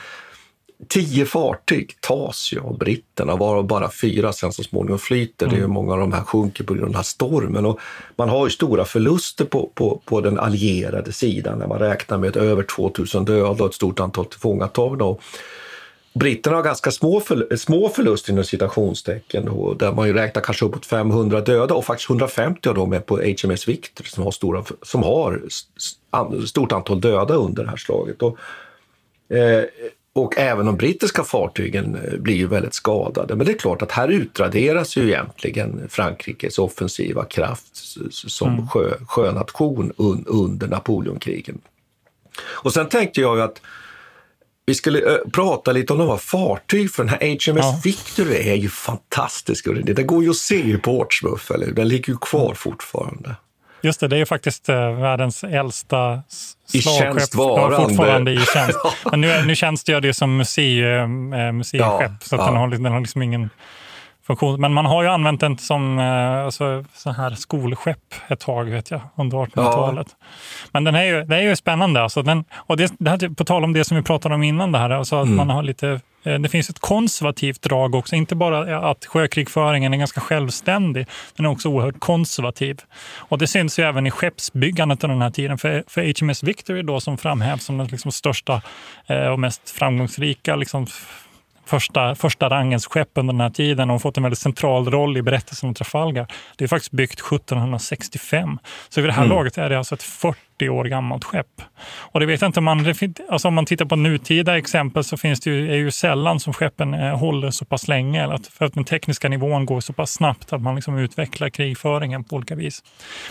tio fartyg tas ju av britterna, varav bara fyra sen så småningom flyter. Mm. Det är mm. många av de här sjunker på grund av den här stormen. Och man har ju stora förluster på, på, på den allierade sidan när man räknar med över 2000 döda och ett stort antal tillfångatagna. Britterna har ganska små, för, små förluster inom citationstecken då, där man ju räknar kanske uppåt 500 döda och faktiskt 150 av dem är på HMS Victor som har, stora, som har stort antal döda under det här slaget. Och, eh, och även de brittiska fartygen eh, blir ju väldigt skadade. Men det är klart att här utraderas ju egentligen Frankrikes offensiva kraft som mm. sjö, sjönation un, under Napoleonkrigen. Och sen tänkte jag ju att vi skulle uh, prata lite om några fartyg, för den här HMS ja. Victory är ju fantastisk. Den går ju att se i Portsmouth, eller Den ligger ju kvar fortfarande. Just det, det är ju faktiskt uh, världens äldsta I slagskepp. varande. fortfarande i tjänst. Men nu, nu tjänstgör det som museum, uh, museiskepp, ja, så ja. den, har, den har liksom ingen funktion. Men man har ju använt den som eh, alltså, så här skolskepp ett tag vet jag, under 1800-talet. Ja. Men den är ju, det är ju spännande. Alltså, den, och det, det här, på tal om det som vi pratade om innan, det här, alltså att mm. man har lite eh, det finns ett konservativt drag också, inte bara att sjökrigföringen är ganska självständig, den är också oerhört konservativ. Och det syns ju även i skeppsbyggandet under den här tiden. För, för HMS Victory då, som framhävs som den liksom största eh, och mest framgångsrika liksom, första, första rangens skepp under den här tiden och fått en väldigt central roll i berättelsen om Trafalgar. Det är faktiskt byggt 1765. Så vid det här mm. laget är det alltså ett 40 år gammalt skepp. Och det vet inte om man, alltså om man tittar på nutida exempel så finns det ju, är ju sällan som skeppen eh, håller så pass länge. Eller att, för att den tekniska nivån går så pass snabbt att man liksom utvecklar krigföringen på olika vis.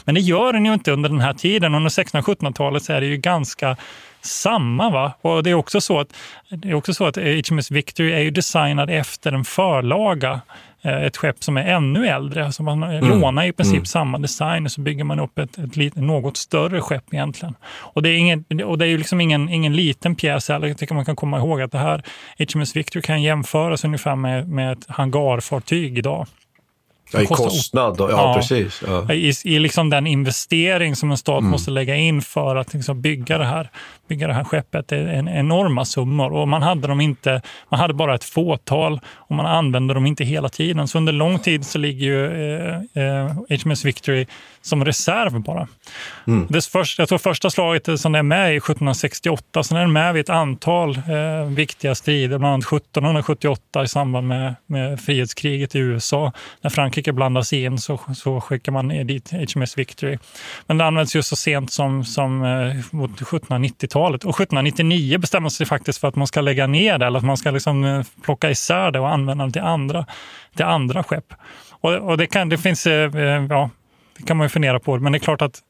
Men det gör den ju inte under den här tiden. Under 1600-1700-talet så är det ju ganska samma. Va? Och det är också så att, det är också så att HMS Victory är ju designad efter en förlaga eh, ett skepp som är ännu äldre. Alltså man mm. lånar i princip mm. samma design och så bygger man upp ett, ett, ett, något större skepp egentligen. Och det är, ingen, och det är liksom ingen, ingen liten pjäs heller. Jag tycker man kan komma ihåg att det här HMS Victory kan jämföras ungefär med, med ett hangarfartyg idag. Ja, I kostnad, ja, ja, precis. Ja. I, I liksom den investering som en stat mm. måste lägga in för att liksom bygga, det här, bygga det här skeppet. Det är en enorma summor och man hade, dem inte, man hade bara ett fåtal och man använde dem inte hela tiden. Så under lång tid så ligger ju eh, eh, HMS Victory som reserv bara. Mm. Det först, jag tror första slaget som är med i 1768, sen är den med vid ett antal eh, viktiga strider, bland annat 1778 i samband med, med frihetskriget i USA, när Frankrike Frankrike blandar sig in så, så skickar man dit HMS Victory. Men det används ju så sent som, som eh, mot 1790-talet. Och 1799 bestämmer sig faktiskt för att man ska lägga ner det eller att man ska liksom eh, plocka isär det och använda det till andra, till andra skepp. Och, och det, kan, det finns, eh, eh ja, det kan man ju fundera på, men det är klart att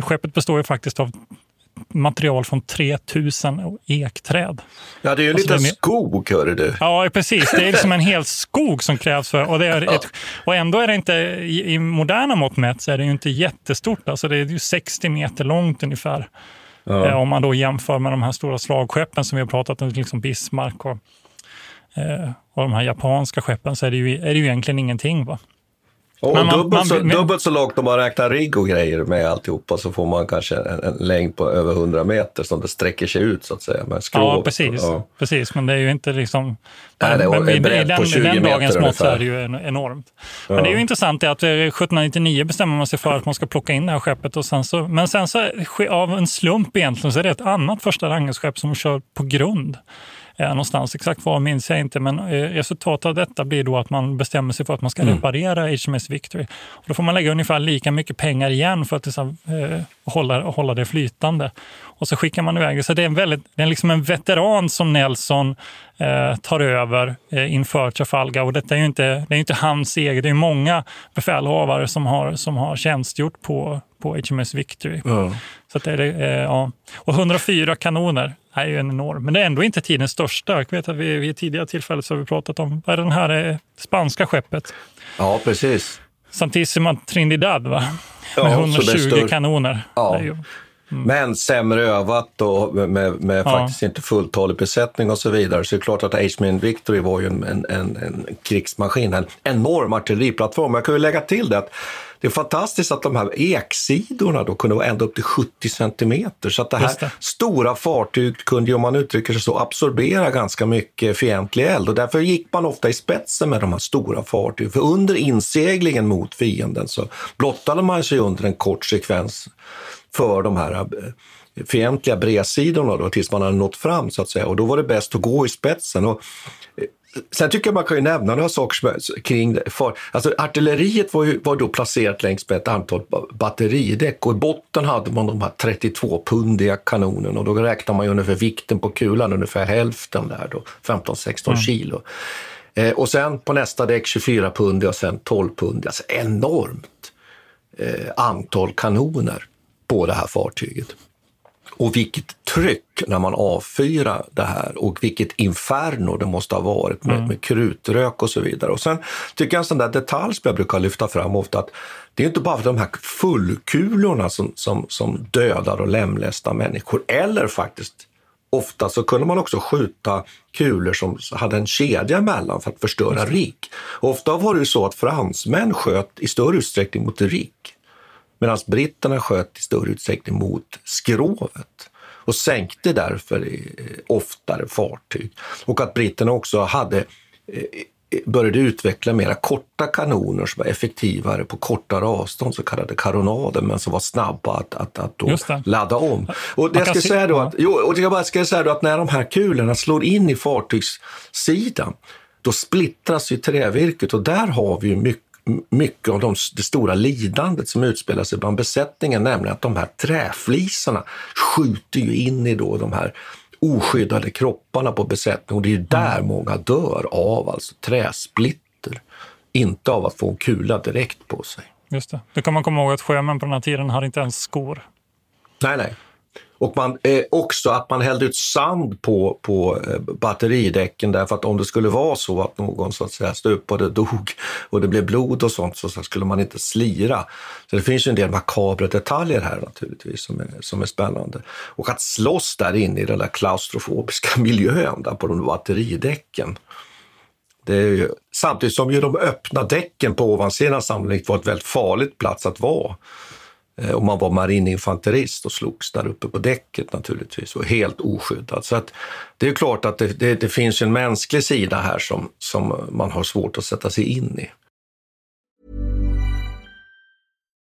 skeppet består ju faktiskt av material från 3000 ekträd. Ja, det är ju en alltså liten skog, hörru du. Ja, precis. Det är liksom en hel skog som krävs för. Och, det är ett, och ändå är det inte, i, i moderna mått mätt, så är det ju inte jättestort. Alltså det är ju 60 meter långt ungefär. Ja. Eh, om man då jämför med de här stora slagskeppen som vi har pratat om, liksom Bismarck och, eh, och de här japanska skeppen, så är det ju, är det ju egentligen ingenting. Va? Och man, dubbelt, man, så, dubbelt så långt om man räknar rigg och grejer med alltihopa så får man kanske en, en längd på över 100 meter som det sträcker sig ut så att säga. Med skrov, ja, precis, ja. precis. Men det är ju inte liksom... Nej, det är men, en bredd på 20 meter Den dagens mått så är det ju enormt. Ja. Men det är ju intressant att 1799 eh, bestämmer man sig för att man ska plocka in det här skeppet. Och sen så, men sen så av en slump egentligen så är det ett annat första rangens skepp som kör på grund eh, någonstans. Exakt var minns jag inte, men eh, resultatet av detta blir då att man bestämmer sig för att man ska mm. reparera HMS Victory. Och då får man lägga ungefär lika mycket pengar igen för att liksom, eh, hålla, hålla det flytande. Och så skickar man iväg det. Så det är, en väldigt, det är liksom en veteran som Nelson eh, tar över eh, inför Trafalgar. Och detta är ju inte, det är inte hans eget, det är många befälhavare som har, som har tjänstgjort på, på HMS Victory. Mm. Så det är, eh, ja. Och 104 kanoner är ju en enorm, men det är ändå inte tidens största. Jag vet att vi, vid tidigare tillfällen så har vi pratat om, vad är den här eh, spanska skeppet? Ja, precis. Santissima Trinidad, va? Med ja, 120 kanoner. Ja. Mm. Men sämre övat och med, med, med ja. faktiskt inte fulltalig besättning och så vidare. Så det är klart att H-Min Victory var ju en, en, en, en krigsmaskin, en enorm artilleriplattform. Jag kan ju lägga till det att det är fantastiskt att de här eksidorna då kunde vara ända upp till 70 centimeter. Så att det här det. stora fartyget kunde om man uttrycker sig så, absorbera ganska mycket fientlig eld. Och därför gick man ofta i spetsen med de här stora fartygen. För under inseglingen mot fienden så blottade man sig under en kort sekvens för de här eh, fientliga bredsidorna då, tills man hade nått fram så att säga. Och då var det bäst att gå i spetsen. Och Sen tycker jag man kan ju nämna några saker kring det. För, alltså artilleriet var, ju, var då placerat längs med ett antal batteridäck och i botten hade man de här 32-pundiga kanonerna och då räknar man ju ungefär vikten på kulan, ungefär hälften där då, 15-16 mm. kilo. Eh, och sen på nästa däck 24-pundiga och sen 12-pundiga, alltså enormt eh, antal kanoner på det här fartyget. Och vilket tryck när man avfyrar det här och vilket inferno det måste ha varit med, mm. med krutrök och så vidare. Och sen tycker jag en sån där detalj som jag brukar lyfta fram ofta att det är inte bara de här fullkulorna som, som, som dödar och lemlästar människor eller faktiskt ofta så kunde man också skjuta kulor som hade en kedja emellan för att förstöra rigg. Ofta var det ju så att fransmän sköt i större utsträckning mot rigg medan britterna sköt i större utsträckning mot skrovet och sänkte därför eh, oftare fartyg. Och att britterna också hade eh, började utveckla mera korta kanoner som var effektivare på kortare avstånd, så kallade karonader, men som var snabba att, att, att då ladda om. Och det jag ska säga då att, jo, och jag bara ska säga då att när de här kulorna slår in i fartygssidan, då splittras ju trävirket och där har vi ju mycket mycket av de, det stora lidandet som utspelar sig bland besättningen, nämligen att de här träflisarna skjuter ju in i då de här oskyddade kropparna på besättningen och det är ju där mm. många dör av alltså träsplitter, inte av att få en kula direkt på sig. Just det. Då kan man komma ihåg att sjömän på den här tiden hade inte ens skor. Nej, nej. Och man, eh, också att man hällde ut sand på, på eh, batteridäcken därför att om det skulle vara så att någon så att säga stupade och dog och det blev blod och sånt så, så skulle man inte slira. Så det finns ju en del makabra detaljer här naturligtvis som är, som är spännande. Och att slåss där inne i den där klaustrofobiska miljön där på de batteridäcken. Det är ju, samtidigt som ju de öppna däcken på ovansidan sannolikt var ett väldigt farligt plats att vara. Eh, och man var marininfanterist och slogs där uppe på däcket naturligtvis och helt oskyddad. Så att det är klart att det, det, det finns en mänsklig sida här som, som man har svårt att sätta sig in i.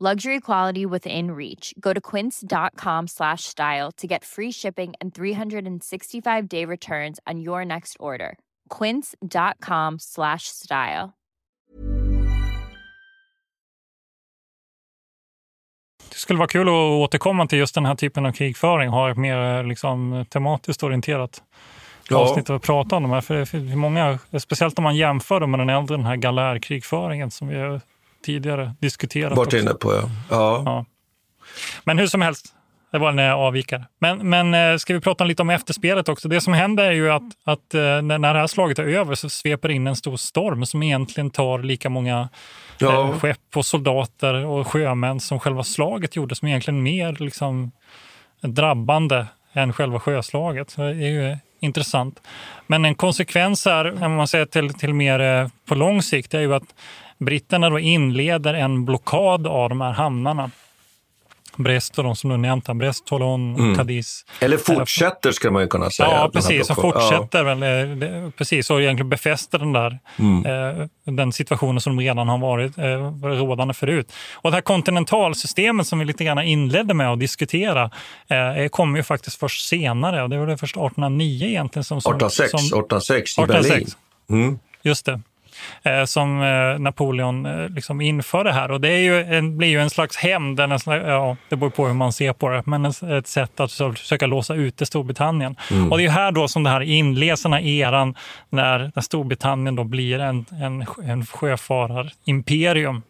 Luxury quality within reach. Go to quince.com slash style to get free shipping and 365 day returns on your next order. Quince.com slash style. Det skulle vara kul att återkomma till just den här typen av krigföring, ha ett mer liksom, tematiskt orienterat Ja. avsnitt att prata om de här. För det finns många, speciellt om man jämför dem med den äldre, den här galärkrigföringen som vi tidigare diskuterat. Varit inne på, ja. ja. Ja. Men hur som helst, det var en eh, avvikare. Men, men eh, ska vi prata lite om efterspelet också? Det som händer är ju att, att eh, när när det här slaget är över så sveper in en stor storm som egentligen tar lika många Ja. eh, skepp och soldater och sjömän som själva slaget gjorde, som egentligen mer liksom, drabbande än själva sjöslaget. Så det är ju intressant. Men en konsekvens här, om man säger till, till mer på lång sikt, är ju att britterna då inleder en blockad av de här hamnarna. Brest och de som du nämnt, här, Brest, Toulon, Mm. Cadiz. Eller fortsätter ska man ju kunna säga. Ja, precis. Som fortsätter väl, eh, precis, och egentligen befäster den där Mm. eh, den situationen som redan har varit eh, rådande förut. Och det här kontinentalsystemet som vi lite grann inledde med att diskutera eh, kommer ju faktiskt först senare. Och det var det först 1809 egentligen. Som, som, 1806, som, 1806 i Berlin. Mm. Just det. Eh, som eh, Napoleon eh, liksom inför det här. Och det är ju en, blir ju en slags hämnd, ja, det beror på hur man ser på det, men ett, sätt att försöka låsa ute Storbritannien. Mm. Och det är här då som det här inleds, den här eran, när, när Storbritannien då blir en, en, en sjöfararimperium.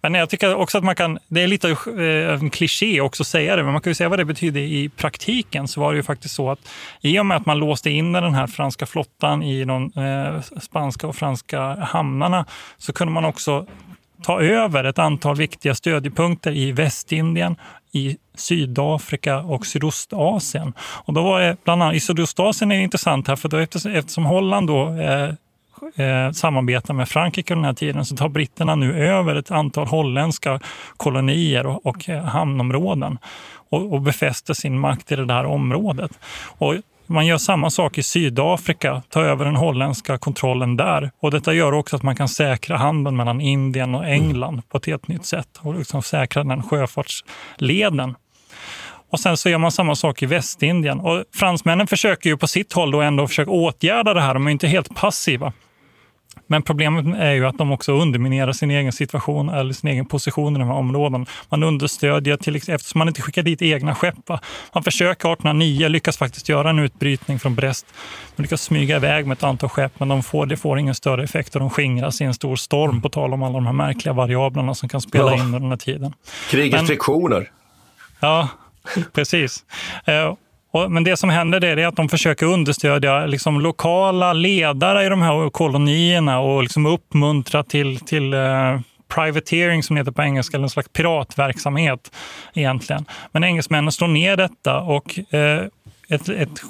Men jag tycker också att man kan, det är lite av eh, en kliché också att säga det, men man kan ju säga vad det betyder i praktiken. Så var det ju faktiskt så att i och med att man låste in den här franska flottan i de eh, spanska och franska hamnarna så kunde man också ta över ett antal viktiga stödjepunkter i Västindien, i Sydafrika och Sydostasien. Och då var det bland annat, I Sydostasien är det intressant här, för då eftersom, eftersom Holland då eh, eh, samarbetar med Frankrike under den här tiden så tar britterna nu över ett antal holländska kolonier och, och eh, hamnområden och, och befäster sin makt i det där området. Och man gör samma sak i Sydafrika, tar över den holländska kontrollen där. Och detta gör också att man kan säkra handeln mellan Indien och England på ett helt nytt sätt och liksom säkra den sjöfartsleden. Och sen så gör man samma sak i Västindien. Och fransmännen försöker ju på sitt håll då ändå försöka åtgärda det här. De är inte helt passiva. Men problemet är ju att de också underminerar sin egen situation eller sin egen position i de här områdena. Man understödjer, till, eftersom man inte skickar dit egna skepp. va. Man försöker 1809, lyckas faktiskt göra en utbrytning från Brest. De lyckas smyga iväg med ett antal skepp, men de får, det får ingen större effekt och de skingras i en stor storm, på tal om alla de här märkliga variablerna som kan spela Ja. in under den här tiden. Krigets Men- friktioner. Ja, precis. Och, men det som händer det är att de försöker understödja liksom, lokala ledare i de här kolonierna och liksom uppmuntra till, till eh, privateering som det heter på engelska, eller en slags piratverksamhet egentligen. Men engelsmännen slår ner detta och eh, ett, ett,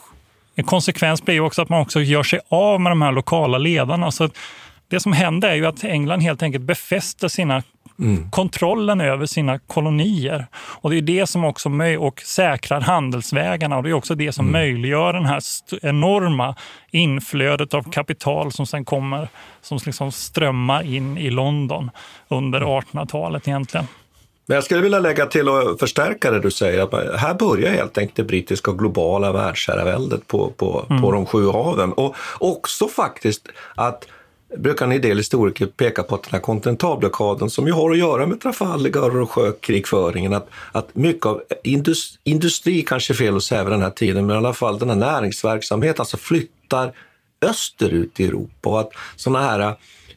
en konsekvens blir ju också att man också gör sig av med de här lokala ledarna. Så det som händer är ju att England helt enkelt befäster sina mm. kontrollen över sina kolonier. Och Det är det som också och säkrar handelsvägarna och det är också det som mm. möjliggör den här enorma inflödet av kapital som sen kommer, som liksom strömmar in i London under 1800-talet egentligen. Men jag skulle vilja lägga till och förstärka det du säger. Att här börjar helt enkelt det brittiska och globala världsherraväldet på, på, mm. på de sju haven. Och också faktiskt att brukar en del historiker peka på att den här kontinentalblockaden som ju har att göra med Trafalgar och sjökrigföringen, att, att mycket av industri, industri kanske är fel att säga vid den här tiden, men i alla fall den här näringsverksamheten alltså flyttar österut i Europa och att sådana här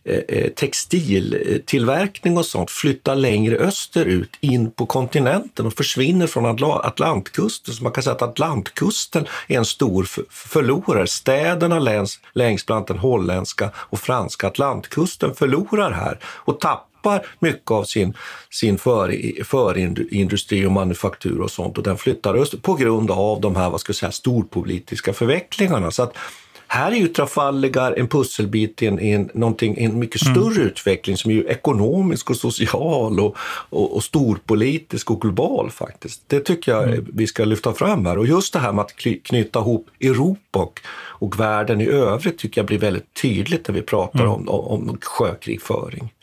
Eh, eh, textiltillverkning och sånt flyttar längre österut in på kontinenten och försvinner från Atlantkusten. Så man kan säga att Atlantkusten är en stor förlorare. Städerna längs, längs bland den holländska och franska Atlantkusten förlorar här och tappar mycket av sin, sin förindustri och manufaktur och sånt och den flyttar öster på grund av de här vad ska jag säga, storpolitiska förvecklingarna. Så att här är ju Trafalgar en pusselbit i en, en, en mycket mm. större mm. utveckling som är ju ekonomisk och social och, och, och storpolitisk och global faktiskt. Det tycker jag mm. vi ska lyfta fram här. Och just det här med att knyta ihop Europa och, och världen i övrigt tycker jag blir väldigt tydligt när vi pratar mm. om, om, om sjökrigföring.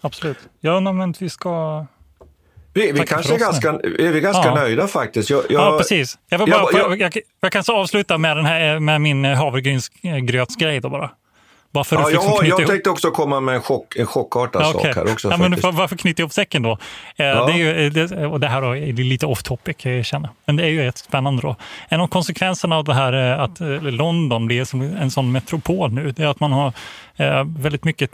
Absolut. Ja, men vi ska vi, vi kanske är ganska, är vi ganska ja. nöjda faktiskt. Jag, jag, ja, precis. Jag, bara, jag, jag, jag, kan så avsluta med, den här, med min havregrynsgrötsgrej då bara. Bara för ja, liksom jag, jag tänkte också komma med en, chock, en chockartad ja, okay. sak här också. Ja, men för, varför knyta ihop säcken då? Eh, ja. Det är ju, det, och det här är lite off topic, jag känna. Men det är ju rätt spännande då. En av konsekvenserna av det här eh, att eh, London blir som en sån metropol nu, det är att man har Eh, väldigt mycket,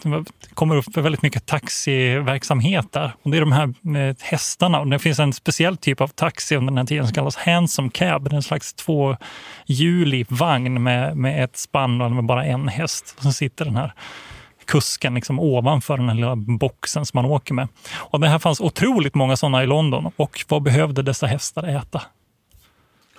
kommer upp väldigt mycket taxiverksamhet där. Och det är de här eh, hästarna. Och det finns en speciell typ av taxi under den här tiden som kallas handsome cab. Det är en slags tvåhjulig vagn med, med ett spann och med bara en häst. Och så sitter den här kusken liksom ovanför den här lilla boxen som man åker med. Och det här fanns otroligt många sådana i London. Och vad behövde dessa hästar äta?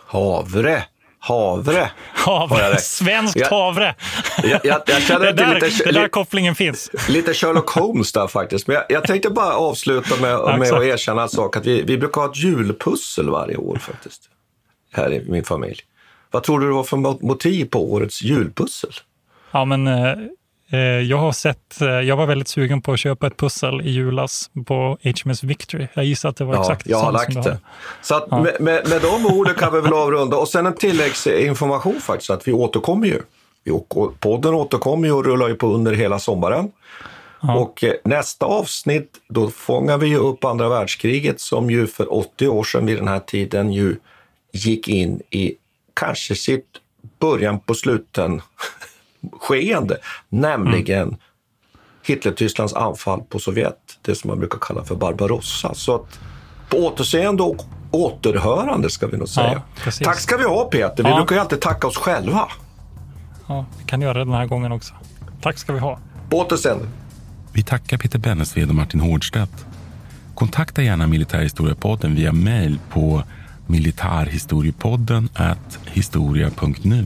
Havre. Havre. Havre. Svenskt jag, havre. Jag, jag, jag känner det, där, lite, det där kopplingen finns. Lite Sherlock Holmes där faktiskt. Men jag, jag tänkte bara avsluta med, ja, med att erkänna en sak. Att vi, vi brukar ha ett julpussel varje år faktiskt. Här i min familj. Vad tror du det var för motiv på årets julpussel? Ja, men eh, jag har sett, eh, jag var väldigt sugen på att köpa ett pussel i julas på HMS Victory. Jag gissar att det var ja, exakt jag har lagt det. Så att ja. med, med, med de orden kan vi väl avrunda. Och sen en tilläggsinformation faktiskt, att vi återkommer ju. Podden återkommer ju och rullar ju på under hela sommaren. Ja. Och nästa avsnitt, då fångar vi ju upp andra världskriget som ju för 80 år sedan vid den här tiden ju gick in i kanske sitt början på sluten skeende, nämligen mm. Hitler-Tysklands anfall på Sovjet, det som man brukar kalla för Barbarossa. Så att på återseende och återhörande ska vi nog säga. Ja, Tack ska vi ha Peter, vi ja. brukar ju alltid tacka oss själva. Ja, vi kan göra det den här gången också. Tack ska vi ha. På återseende. Vi tackar Peter Bennesved och Martin Hårdstedt. Kontakta gärna Militärhistoriepodden via mejl på militarhistoriepodden historia.nu.